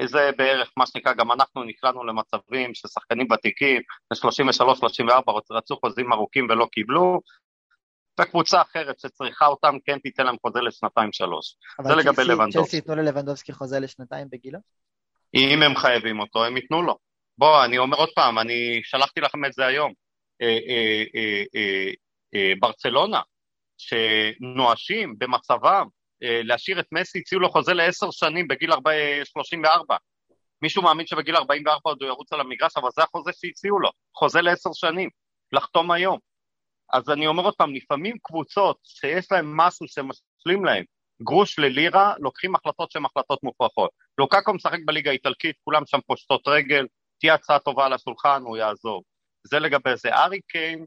זה בערך מה שנקרא, גם אנחנו נקלענו למצבים ששחקנים ותיקים, ב-33-34 רצו חוזים ארוכים ולא קיבלו, וקבוצה אחרת שצריכה אותם כן תיתן להם חוזה לשנתיים-שלוש. זה לגבי לבנדובסקי. אבל צ'לסי ייתנו ללבנדובסקי חוזה לשנתיים בגילו? אם הם חייבים אותו, הם ייתנו לו. בוא, אני אומר עוד פעם, אני שלחתי לכם את זה היום. אה, אה, אה, ברצלונה, שנואשים במצבם להשאיר את מסי, הציעו לו חוזה לעשר שנים בגיל 34. מישהו מאמין שבגיל 44 עוד הוא ירוץ על המגרש, אבל זה החוזה שהציעו לו, חוזה לעשר שנים, לחתום היום. אז אני אומר עוד פעם, לפעמים קבוצות שיש להן משהו שמשלים להן, גרוש ללירה, לוקחים החלטות שהן החלטות מופרכות. לוקקו משחק בליגה האיטלקית, כולם שם פושטות רגל, תהיה הצעה טובה על השולחן, הוא יעזוב. זה לגבי זה. ארי קיין,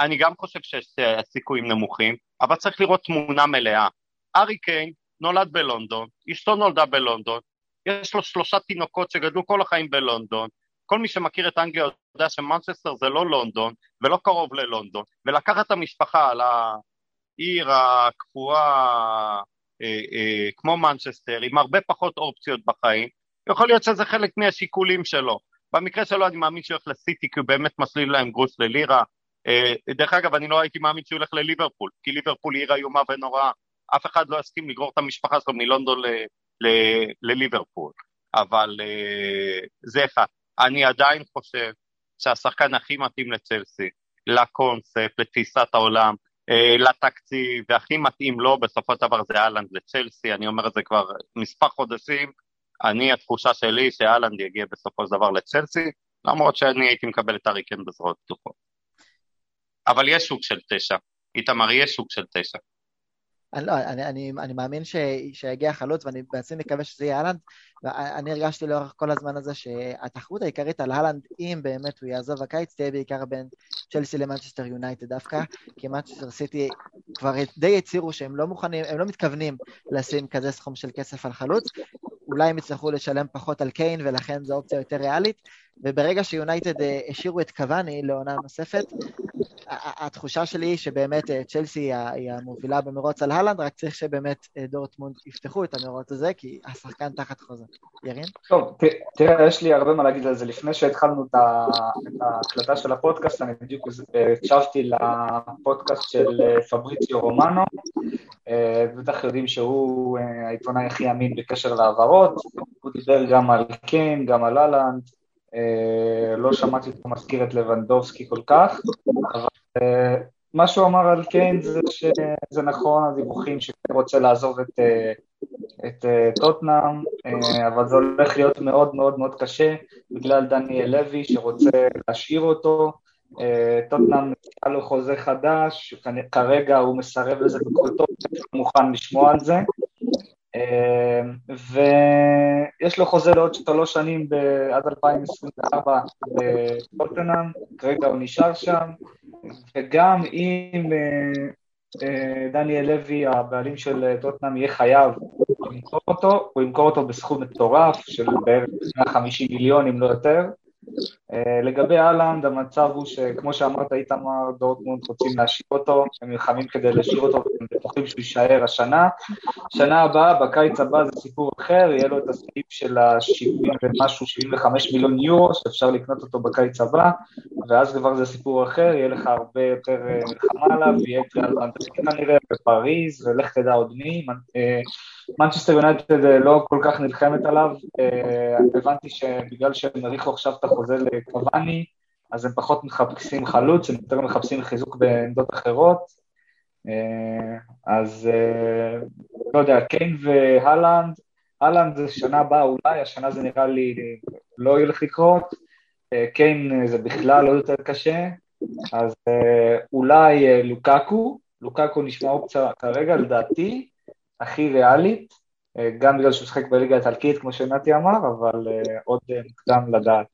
אני גם חושב שיש סיכויים נמוכים, אבל צריך לראות תמונה מלאה. ארי קיין נולד בלונדון, אשתו נולדה בלונדון, יש לו שלושה תינוקות שגדלו כל החיים בלונדון, כל מי שמכיר את אנגליה יודע שמנצ'סטר זה לא לונדון ולא קרוב ללונדון, ולקחת את המשפחה על העיר הקפואה אה, אה, כמו מנצ'סטר, עם הרבה פחות אופציות בחיים, יכול להיות שזה חלק מהשיקולים שלו. במקרה שלו אני מאמין שהוא הולך לסיטי כי הוא באמת מסליל להם גרוס ללירה. אה, דרך אגב, אני לא הייתי מאמין שהוא הולך לליברפול, כי ליברפול היא עיר איומה ונוראה. אף אחד לא יסכים לגרור את המשפחה שלו מלונדון לליברפול. אבל אה, זה אחד. אני עדיין חושב שהשחקן הכי מתאים לצלסי, לקונספט, לתפיסת העולם, אה, לתקציב, והכי מתאים לו בסופו של דבר זה אהלנד לצלסי, אני אומר את זה כבר מספר חודשים, אני, התחושה שלי שאהלנד יגיע בסופו של דבר לצלסי, למרות שאני הייתי מקבל את אריקן בזרועות פתוחות. אבל יש שוק של תשע, איתמר, יש שוק של תשע. אני לא, אני, אני, אני מאמין ש, שיגיע חלוץ, ואני בעצמי מקווה שזה יהיה האלנד, ואני הרגשתי לאורך כל הזמן הזה שהתחרות העיקרית על האלנד, אם באמת הוא יעזוב הקיץ, תהיה בעיקר בין צ'לסי למנצ'סטר יונייטד. דווקא, כי מנצ'סטר סיטי כבר די הצהירו שהם לא מוכנים, הם לא מתכוונים לשים כזה סכום של כסף על חלוץ, אולי הם יצטרכו לשלם פחות על קיין, ולכן זו אופציה יותר ריאלית, וברגע שיונייטד אה, השאירו את קבאני לעונה נוספת, התחושה שלי היא שבאמת אה, צ'לסי היא המובילה במרוץ על הלנד, רק צריך שבאמת אה, דורטמונד יפתחו את המרוץ הזה, כי השחקן תחת חוזה. ירין? טוב, תראה, יש לי הרבה מה להגיד על זה. לפני שהתחלנו את ההקלטה של הפודקאסט, אני בדיוק הקשבתי לפודקאסט של פבריציו רומנו, בטח יודעים שהוא העיתונאי הכי אמין בקשר להעברות, הוא דיבר גם על קיין, גם על אהלנד, לא שמעתי אותו מזכיר את לבנדובסקי כל כך, אבל מה שהוא אמר על קיין זה שזה נכון, הדיווחים שקיין רוצה לעזוב את, את טוטנאם, אבל זה הולך להיות מאוד מאוד מאוד קשה בגלל דניאל לוי שרוצה להשאיר אותו, טוטנאם נתן לו חוזה חדש, כרגע הוא מסרב לזה בכל טוב, מוכן לשמוע על זה, ויש לו חוזה לעוד שלוש שנים עד 2024 בטוטנאם, כרגע הוא נשאר שם, וגם אם דניאל לוי, הבעלים של טוטנאם, יהיה חייב למכור אותו, הוא ימכור אותו בסכום מטורף של בערך 150 מיליון אם לא יותר, לגבי אהלנד, המצב הוא שכמו שאמרת, איתמר, דורטמונד רוצים להשאיר אותו, הם נלחמים כדי להשאיר אותו, בטוחים שהוא יישאר השנה. שנה הבאה, בקיץ הבא זה סיפור אחר, יהיה לו את הסעיף של ה-70 ומשהו, 75 מיליון יורו, שאפשר לקנות אותו בקיץ הבא, ואז כבר זה סיפור אחר, יהיה לך הרבה יותר אה, מלחמה עליו, יהיה את ריאל מנדריד כנראה, בפריז, ולך תדע עוד מי. מנצ'סטר יונייטד אה, לא כל כך נלחמת עליו, הבנתי שבגלל שהם האריכו עכשיו את החוזה לקוואני, אז הם פחות מחפשים חלוץ, הם יותר מחפשים חיזוק בעמדות אחרות. אז לא יודע, קיין והלנד, הלנד זה שנה הבאה אולי, השנה זה נראה לי לא ילך לקרות, קיין זה בכלל לא יותר קשה, אז אולי לוקקו, לוקקו נשמע אופציה כרגע, לדעתי, הכי ריאלית, גם בגלל שהוא משחק בליגה האיטלקית, כמו שנתי אמר, אבל עוד מוקדם לדעת.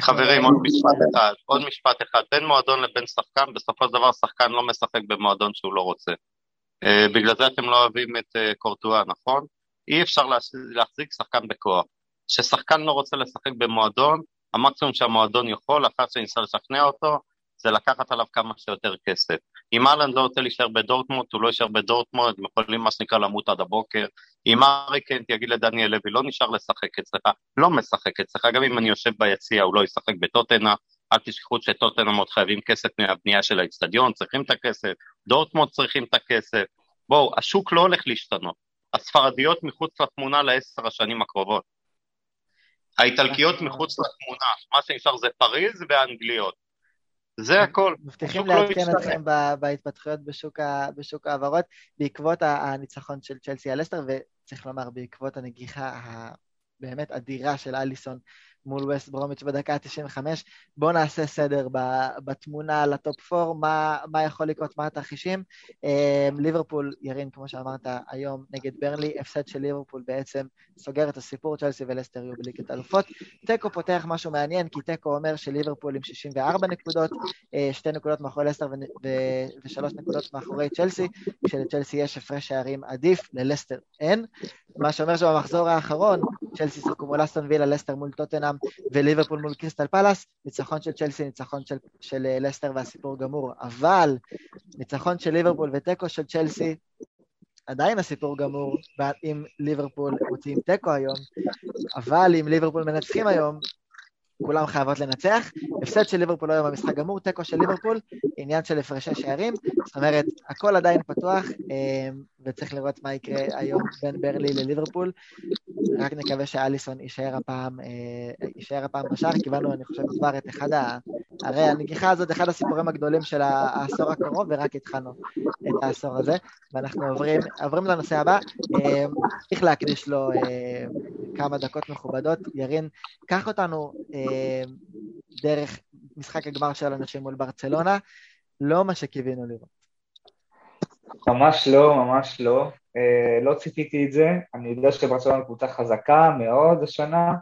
חברים, עוד משפט אחד, עוד משפט אחד, בין מועדון לבין שחקן, בסופו של דבר שחקן לא משחק במועדון שהוא לא רוצה. Uh, בגלל זה אתם לא אוהבים את uh, קורטואה, נכון? אי אפשר להחזיק שחקן בכוח. כששחקן לא רוצה לשחק במועדון, המקסימום שהמועדון יכול, אחר שניסה לשכנע אותו, זה לקחת עליו כמה שיותר כסף. אם אהלנד לא רוצה להישאר בדורטמונד, הוא לא יישאר בדורטמונד, הם יכולים מה שנקרא למות עד הבוקר. אם אריקנט יגיד לדניאל לוי, לא נשאר לשחק אצלך, לא משחק אצלך, גם אם אני יושב ביציע, הוא לא ישחק בטוטנה, אל תשכחו שטוטנה מאוד חייבים כסף מהבנייה של האצטדיון, צריכים את הכסף, דורטמונד צריכים את הכסף. בואו, השוק לא הולך להשתנות. הספרדיות מחוץ לתמונה לעשר השנים הקרובות. האיטלקיות מחוץ לתמונה, מה שנשאר זה פריז והאנגליות. זה הכל. מבטיחים לא לעדכן אתכם בהתפתחויות בשוק ההעברות בעקבות הניצחון של צ'לסי על אסטר, וצריך לומר, בעקבות הנגיחה הבאמת אדירה של אליסון מול ווסט ברומיץ' בדקה ה-95. בואו נעשה סדר בתמונה לטופ 4, מה, מה יכול לקרות, מה התרחישים. אמ, ליברפול, ירין, כמו שאמרת, היום נגד ברנלי, הפסד של ליברפול בעצם סוגר את הסיפור, צ'לסי ולסטר יהיו בליגת אלופות. תיקו פותח משהו מעניין, כי תיקו אומר שליברפול עם 64 נקודות, אה, שתי נקודות מאחורי לסטר ושלוש נקודות מאחורי צ'לסי, כשלצ'לסי יש הפרש שערים עדיף, ללסטר אין. מה שאומר שבמחזור האחרון, צ'לסי שיחקו מול אסטון וילה, לסטר מול טוטנאם וליברפול מול קריסטל פלאס, ניצחון של צ'לסי, ניצחון של, של אה, לסטר והסיפור גמור, אבל ניצחון של ליברפול ותיקו של צ'לסי, עדיין הסיפור גמור, אם ליברפול מוציאים תיקו היום, אבל אם ליברפול מנצחים היום, כולם חייבות לנצח. הפסד של ליברפול היום במשחק גמור, תיקו של ליברפול, עניין של הפרשי שערים, זאת אומרת, הכל עדיין פתוח, אה, וצריך לראות מה יקרה היום בין ברלי לליברפול. רק נקווה שאליסון יישאר הפעם, אה, יישאר הפעם בשער, קיבלנו, אני חושב, כבר את אחד ה... הרי הנגיחה הזאת, אחד הסיפורים הגדולים של העשור הקרוב, ורק התחלנו את העשור הזה, ואנחנו עוברים, עוברים לנושא הבא. אה, צריך להקדיש לו כמה דקות מכובדות. ירין, קח אותנו דרך משחק הגמר של אנשים מול ברצלונה, לא מה שקיווינו לראות. ממש לא, ממש לא. אה, לא ציפיתי את זה, אני יודע שברצלונה קבוצה חזקה מאוד השנה,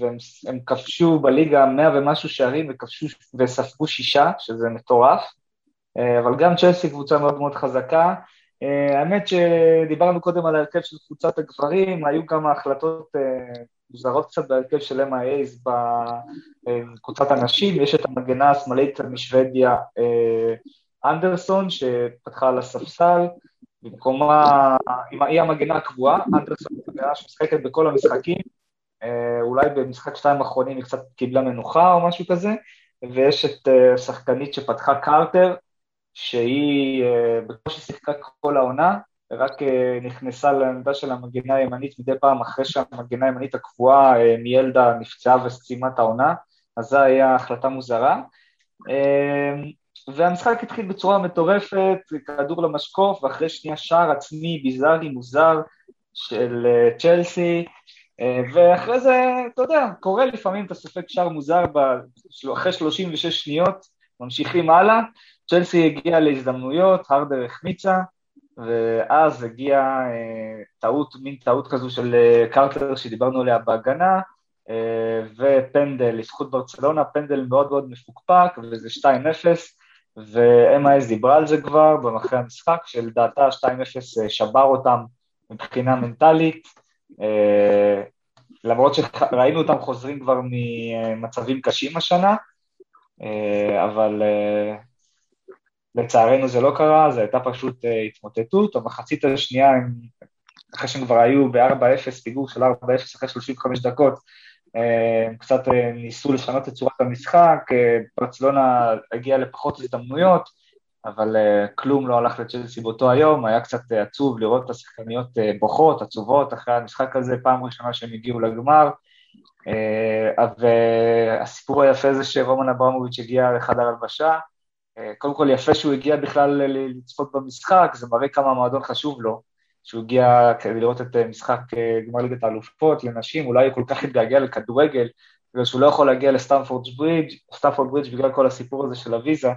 והם כבשו בליגה מאה ומשהו שערים וכבשו וספגו שישה, שזה מטורף, אה, אבל גם צ'לסי קבוצה מאוד מאוד חזקה. אה, האמת שדיברנו קודם על ההרכב של קבוצת הגברים, היו כמה החלטות מוזרות קצת בהרכב של MIAs בקבוצת הנשים, יש את המגנה השמאלית משוודיה אנדרסון שפתחה על הספסל, במקומה, היא המגנה הקבועה, אנדרסון מגנה שמשחקת בכל המשחקים, אה, אולי במשחק שתיים האחרונים היא קצת קיבלה מנוחה או משהו כזה, ויש את אה, שחקנית שפתחה קרטר, שהיא בקושי שיחקה כל העונה, רק נכנסה לעמדה של המגינה הימנית מדי פעם אחרי שהמגינה הימנית הקבועה מיילדה נפצעה וסיימה את העונה, אז זו הייתה החלטה מוזרה. והמשחק התחיל בצורה מטורפת, כדור למשקוף, ואחרי שנייה שער עצמי ביזארי מוזר של צ'לסי, אה, ואחרי זה, אתה יודע, קורה לפעמים אתה סופג שער מוזר אחרי 36 שניות, ממשיכים הלאה, צ'לסי הגיעה להזדמנויות, הרדר החמיצה, ואז הגיעה אה, טעות, מין טעות כזו של אה, קרטר שדיברנו עליה בהגנה, אה, ופנדל לזכות ברצלונה, פנדל מאוד מאוד מפוקפק, וזה 2-0, ו-MIS דיברה על זה כבר במחרי המשחק, שלדעתה 2-0 אה, שבר אותם מבחינה מנטלית, למרות שראינו אותם חוזרים כבר ממצבים קשים השנה, אבל לצערנו זה לא קרה, זו הייתה פשוט התמוטטות. המחצית השנייה, אחרי שהם כבר היו ב-4-0, פיגור של 4-0 אחרי 35 דקות, הם קצת ניסו לשנות את צורת המשחק, ברצלונה הגיעה לפחות הזדמנויות, אבל כלום לא הלך לצ'לסי באותו היום, היה קצת עצוב לראות את השחקניות בוכות, עצובות, אחרי המשחק הזה, פעם ראשונה שהם הגיעו לגמר. והסיפור היפה זה שרומן אברמוביץ' הגיע לחדר הלבשה. קודם כל יפה שהוא הגיע בכלל לצפות במשחק, זה מראה כמה המועדון חשוב לו, שהוא הגיע כדי לראות את משחק גמר ליגת האלופות לנשים, אולי הוא כל כך התגעגע לכדורגל, בגלל שהוא לא יכול להגיע לסטמפורד ברידג', סטמפורד ברידג' בגלל כל הסיפור הזה של הוויזה,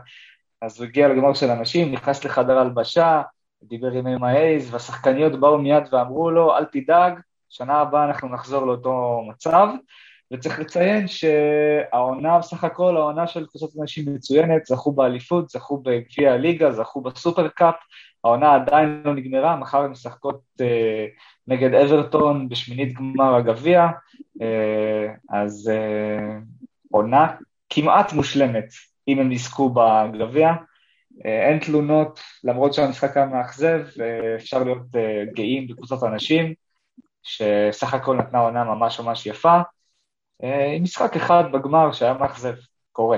אז הוא הגיע לגמר של אנשים, נכנס לחדר הלבשה, דיבר עם MIAs, והשחקניות באו מיד ואמרו לו, אל תדאג, שנה הבאה אנחנו נחזור לאותו מצב. וצריך לציין שהעונה, בסך הכל, העונה של קבוצות אנשים מצוינת, זכו באליפות, זכו בגביע הליגה, זכו בסופר קאפ, העונה עדיין לא נגמרה, מחר הן משחקות אה, נגד אברטון בשמינית גמר הגביע, אה, אז אה, עונה כמעט מושלמת אם הם יזכו בגביע. אה, אין תלונות, למרות שהמשחק היה מאכזב, אה, אפשר להיות אה, גאים בקבוצות אנשים, שסך הכל נתנה עונה ממש ממש יפה. עם משחק אחד בגמר שהיה מאכזב, קורה.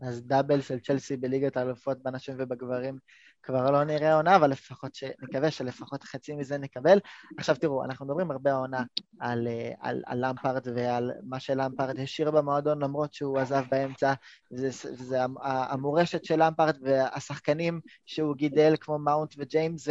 אז דאבל של צ'לסי בליגת האלופות בנשים ובגברים כבר לא נראה עונה, אבל לפחות ש... נקווה שלפחות חצי מזה נקבל. עכשיו תראו, אנחנו מדברים הרבה העונה על, אה, על, על למפרד ועל מה שלמפרד השאיר במועדון למרות שהוא עזב באמצע, וזה, וזה המורשת של למפרד והשחקנים שהוא גידל כמו מאונט וג'יימס,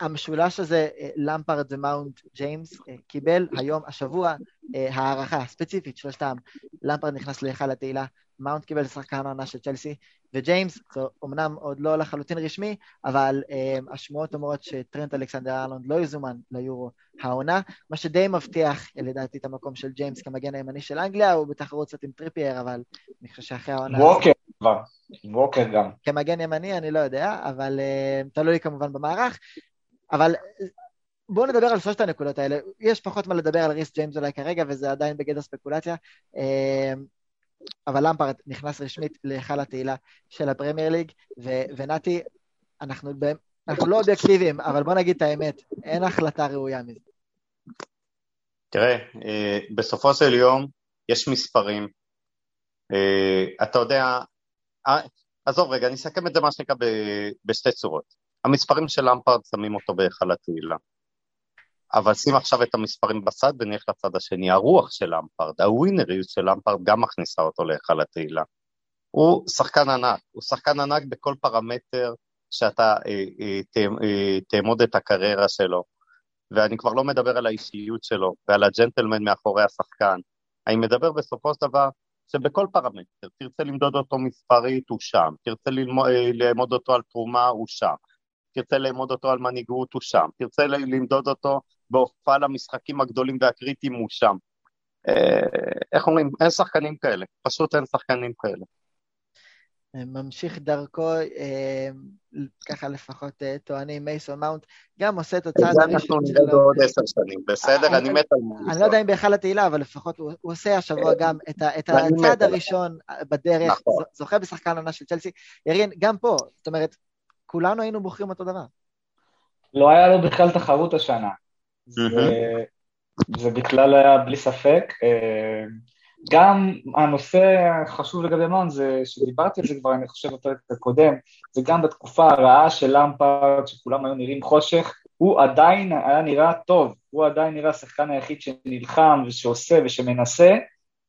המשולש הזה, אה, למפרד ומאונט ג'יימס, אה, קיבל היום, השבוע, הערכה ספציפית, שלושתם. למפרד נכנס להיכל התהילה, מאונט קיבל שחקן העונה של צ'לסי, וג'יימס, זה אומנם עוד לא לחלוטין רשמי, אבל um, השמועות אומרות שטרנט אלכסנדר ארנולד לא יזומן ליורו העונה, מה שדי מבטיח לדעתי את המקום של ג'יימס כמגן הימני של אנגליה, הוא בתחרות קצת עם טריפייר, אבל אני חושב שאחרי העונה... ווקר כבר, ווקר גם. כמגן ימני אני לא יודע, אבל uh, תלוי כמובן במערך, אבל בואו נדבר על שלושת הנקודות האלה. יש פחות מה לדבר על ריס ג'יימס אולי כרגע, וזה עדיין בגדר ספקולציה. Uh, אבל למפרד נכנס רשמית להיכל התהילה של הפרמייר ליג, ו- ונתי, אנחנו, אנחנו לא אובייקטיביים, אבל בוא נגיד את האמת, אין החלטה ראויה מזה. תראה, אה, בסופו של יום יש מספרים. אה, אתה יודע, אה, עזוב רגע, אני אסכם את זה מה שנקרא בשתי צורות. המספרים של למפרד שמים אותו בהיכל התהילה. אבל שים עכשיו את המספרים בצד ונלך לצד השני. הרוח של למפרד, הווינריות של למפרד גם מכניסה אותו להיכל התהילה. הוא שחקן ענק, הוא שחקן ענק בכל פרמטר שאתה אה, אה, אה, תעמוד את הקריירה שלו. ואני כבר לא מדבר על האישיות שלו ועל הג'נטלמן מאחורי השחקן. אני מדבר בסופו של דבר שבכל פרמטר, תרצה למדוד אותו מספרית, הוא שם, תרצה ללמוד, אה, לאמוד אותו על תרומה, הוא שם, תרצה לאמוד אותו על מנהיגות, הוא שם, תרצה למדוד אותו בהופעה למשחקים הגדולים והקריטיים הוא שם. אה, איך אומרים? אין שחקנים כאלה, פשוט אין שחקנים כאלה. ממשיך דרכו, אה, ככה לפחות אה, טוענים מייסון מאונט, גם עושה את הצעד הראשון שלו. זה אנחנו נראה בעוד עשר שנים, בסדר? אני מת על מייסון. אני לא יודע אם בהיכל התהילה, אבל לפחות הוא עושה השבוע גם את הצעד הראשון בדרך, נכון. זוכה בשחקן עונה של צ'לסי. ירין, גם פה, זאת אומרת, כולנו היינו בוחרים אותו דבר. לא היה לו בכלל תחרות השנה. זה, זה בכלל היה בלי ספק. אה, גם הנושא החשוב לגבי מאון זה, שדיברתי על זה כבר, אני חושב, בפרק הקודם, זה גם בתקופה הרעה של למפארד, שכולם היו נראים חושך, הוא עדיין היה נראה טוב, הוא עדיין נראה השחקן היחיד שנלחם ושעושה ושמנסה,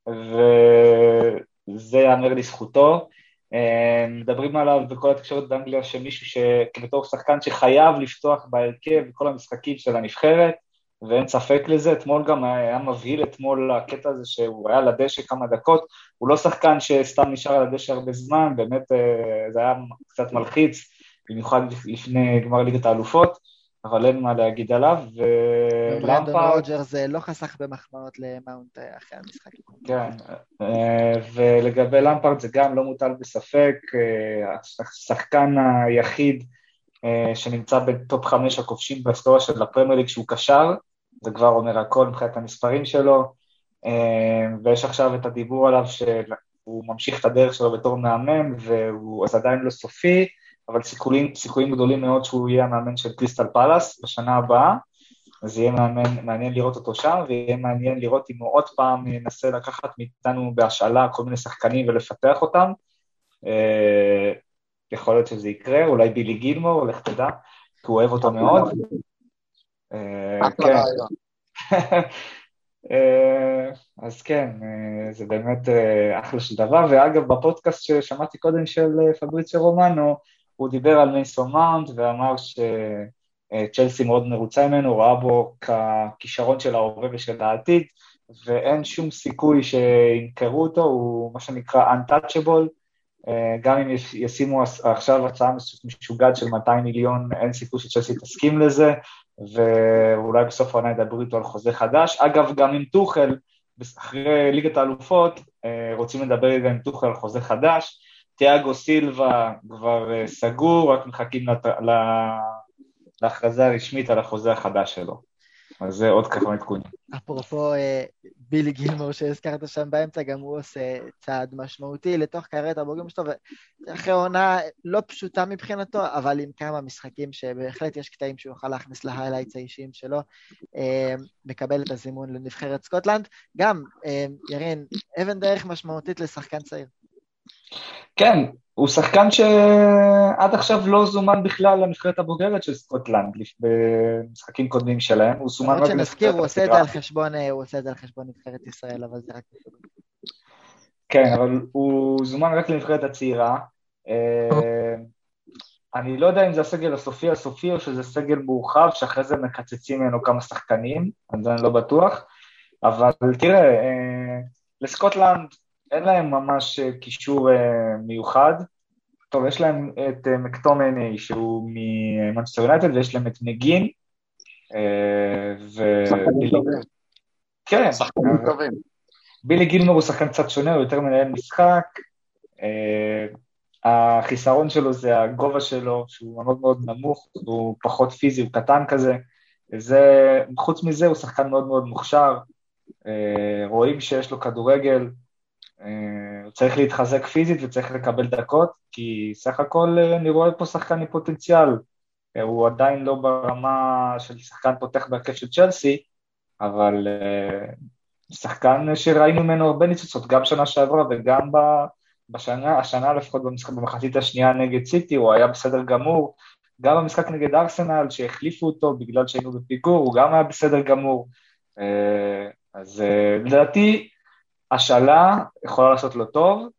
וזה ייאמר לזכותו. אה, מדברים עליו בכל התקשורת באנגליה שמישהו שבתור שחקן שחייב לפתוח בהרכב בכל המשחקים של הנבחרת, ואין ספק לזה, אתמול גם היה מבהיל אתמול הקטע הזה שהוא היה על הדשא כמה דקות, הוא לא שחקן שסתם נשאר על הדשא הרבה זמן, באמת אה, זה היה קצת מלחיץ, במיוחד לפני גמר ליגת האלופות, אבל אין מה להגיד עליו, ולמפרד... רוג'רס לא חסך במחמאות למאונט אחרי המשחק. כן, אה, ולגבי למפרד זה גם לא מוטל בספק, אה, השחקן היחיד שנמצא ב top חמש הכובשים בהיסטוריה של הפרמייר ליג שהוא קשר, זה כבר אומר הכל מבחינת המספרים שלו, אה, ויש עכשיו את הדיבור עליו שהוא ממשיך את הדרך שלו בתור מאמן, והוא אז עדיין לא סופי, אבל סיכויים, סיכויים גדולים מאוד שהוא יהיה המאמן של קריסטל פלאס בשנה הבאה, אז יהיה מעניין, מעניין לראות אותו שם, ויהיה מעניין לראות אם הוא עוד פעם ינסה לקחת מאיתנו בהשאלה כל מיני שחקנים ולפתח אותם. אה, יכול להיות שזה יקרה, אולי בילי גילמור, לך תדע, כי הוא אוהב אותו מאוד. אה, כן. [laughs] אה, אז כן, אה, זה באמת אחלה של דבר, ואגב, בפודקאסט ששמעתי קודם של פבריציה רומנו, הוא דיבר על מייסון מאונט ואמר שצ'לסי מאוד מרוצה ממנו, הוא ראה בו ככישרון של ההווה ושל העתיד, ואין שום סיכוי שימכרו אותו, הוא מה שנקרא untouchable, גם אם ישימו עכשיו הצעה משוגעת של 200 מיליון, אין סיכוי שצ'לסי תסכים לזה, ואולי בסוף העונה ידברו איתו על חוזה חדש. אגב, גם עם טוחל, אחרי ליגת האלופות, אה, רוצים לדבר עם טוחל על חוזה חדש. תיאגו סילבה כבר אה, סגור, רק מחכים להכרזה הרשמית על החוזה החדש שלו. אז זה עוד ככה עדכונים. אפרופו אה, בילי גילמור שהזכרת שם באמצע, גם הוא עושה צעד משמעותי לתוך קריירת הבוגרים שלו, ואחרי עונה לא פשוטה מבחינתו, אבל עם כמה משחקים שבהחלט יש קטעים שהוא יוכל להכניס להיילייטס האישיים שלו, אה, מקבל את הזימון לנבחרת סקוטלנד. גם, ירין, אבן דרך משמעותית לשחקן צעיר. כן, הוא שחקן שעד עכשיו לא זומן בכלל לנבחרת הבוגרת של סקוטלנד במשחקים קודמים שלהם, הוא זומן רק שנזכיר, הוא עושה את זה על חשבון, אה, הוא עושה את זה על חשבון נבחרת ישראל, אבל זה רק... כן, אבל הוא זומן רק לנבחרת הצעירה. אה, אני לא יודע אם זה הסגל הסופי הסופי או שזה סגל מורחב שאחרי זה מקצצים ממנו כמה שחקנים, אז אני לא בטוח, אבל תראה, אה, לסקוטלנד אין להם ממש אה, קישור אה, מיוחד. טוב, יש להם את אה, מקטומני שהוא ממנצ'סטר יונייטד ויש להם את מגין. ו... כן. בילי גילמור הוא שחקן קצת שונה, הוא יותר מנהל משחק. החיסרון שלו זה הגובה שלו, שהוא מאוד מאוד נמוך, הוא פחות פיזי, הוא קטן כזה. זה, חוץ מזה הוא שחקן מאוד מאוד מוכשר, רואים שיש לו כדורגל, צריך להתחזק פיזית וצריך לקבל דקות, כי סך הכל אה, אני רואה פה שחקן עם פוטנציאל. אה, הוא עדיין לא ברמה של שחקן פותח בהרכב של צ'לסי, אבל שחקן שראינו ממנו הרבה ניצוצות, גם שנה שעברה וגם בשנה, השנה לפחות במשחק, במחצית השנייה נגד סיטי, הוא היה בסדר גמור. גם במשחק נגד ארסנל, שהחליפו אותו בגלל שהיינו בפיגור, הוא גם היה בסדר גמור. אז לדעתי, השאלה יכולה לעשות לו טוב,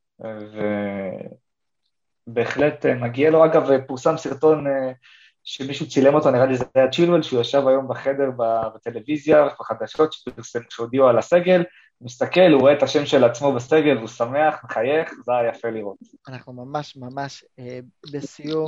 ובהחלט מגיע לו. אגב, פורסם סרטון אה, שמישהו צילם אותו, נראה לי זה היה צ'ילואל, שהוא ישב היום בחדר בטלוויזיה, בחדשות, שהודיעו על הסגל, הוא מסתכל, הוא רואה את השם של עצמו בסגל, והוא שמח, מחייך, זה היה יפה לראות. אנחנו ממש ממש אה, בסיום,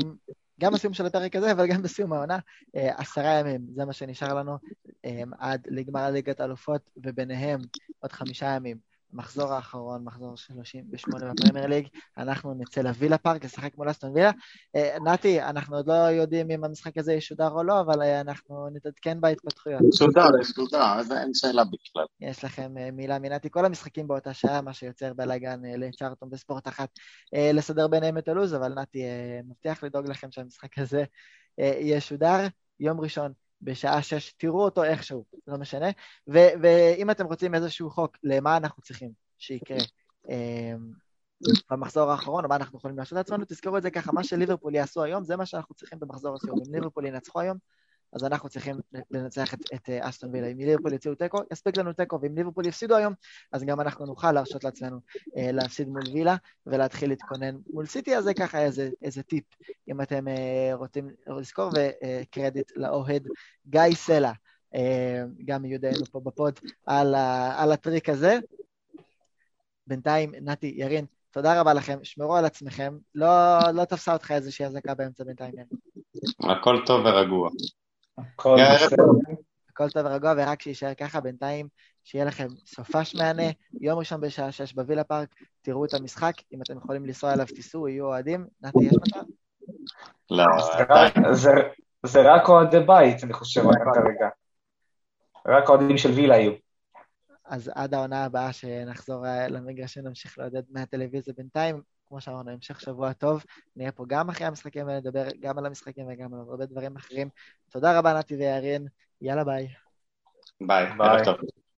גם בסיום של הפרק הזה, אבל גם בסיום העונה, אה, עשרה ימים, זה מה שנשאר לנו אה, עד לגמר ליגת האלופות, וביניהם עוד חמישה ימים. מחזור האחרון, מחזור 38 בפרמייר ליג, אנחנו נצא לווילה פארק לשחק מול אסטון וילה. אה, נתי, אנחנו עוד לא יודעים אם המשחק הזה ישודר או לא, אבל אה, אנחנו נתעדכן בהתפתחויות. ישודר, ישודר, אז אין שאלה בכלל. יש לכם אה, מילה מנתי, כל המשחקים באותה שעה, מה שיוצר בלאגן לצ'ארטון בספורט אחת, לסדר ביניהם את הלו"ז, אבל נתי מבטיח לדאוג לכם שהמשחק הזה ישודר. יום ראשון, בשעה שש, תראו אותו איכשהו, לא משנה. ו- ואם אתם רוצים איזשהו חוק למה אנחנו צריכים שיקרה אה, במחזור האחרון, או מה אנחנו יכולים להרשות לעצמנו, תזכרו את זה ככה, מה שליברפול יעשו היום, זה מה שאנחנו צריכים במחזור הסיום. אם ליברפול ינצחו היום, אז אנחנו צריכים לנצח את, את אה, אסטון וילה. אם ליברפול יוציאו תיקו, יספיק לנו תיקו, ואם ליברפול יפסידו היום, אז גם אנחנו נוכל להרשות לעצמנו אה, להפסיד מול וילה ולהתחיל להתכונן מול סיטי, אז זה ככה איזה, איזה טיפ, אם אתם אה, רוצים לזכור, וקרדיט לאוהד גיא סלע, אה, גם מיודענו פה בפוד, על, ה, על הטריק הזה. בינתיים, נתי, ירין, תודה רבה לכם, שמרו על עצמכם, לא, לא תפסה אותך איזושהי אזעקה באמצע בינתיים. הכל טוב ורגוע. הכל בסדר. הכל טוב ורגוע, ורק שיישאר ככה בינתיים, שיהיה לכם סופש מהנה, יום ראשון בשעה שש בווילה פארק, תראו את המשחק, אם אתם יכולים לנסוע אליו, תיסעו, יהיו אוהדים. נתי, יש מצב? לא, זה רק- אוהדי בית, אני חושב, כרגע. רק אוהדים של וילה יהיו. אז עד העונה הבאה שנחזור אה, למגרש ונמשיך לעודד מהטלוויזיה בינתיים, כמו שאמרנו, המשך שבוע טוב, נהיה פה גם אחרי המשחקים ונדבר גם על המשחקים וגם על הרבה דברים אחרים. תודה רבה, נתי וירין, יאללה ביי. ביי, ביי.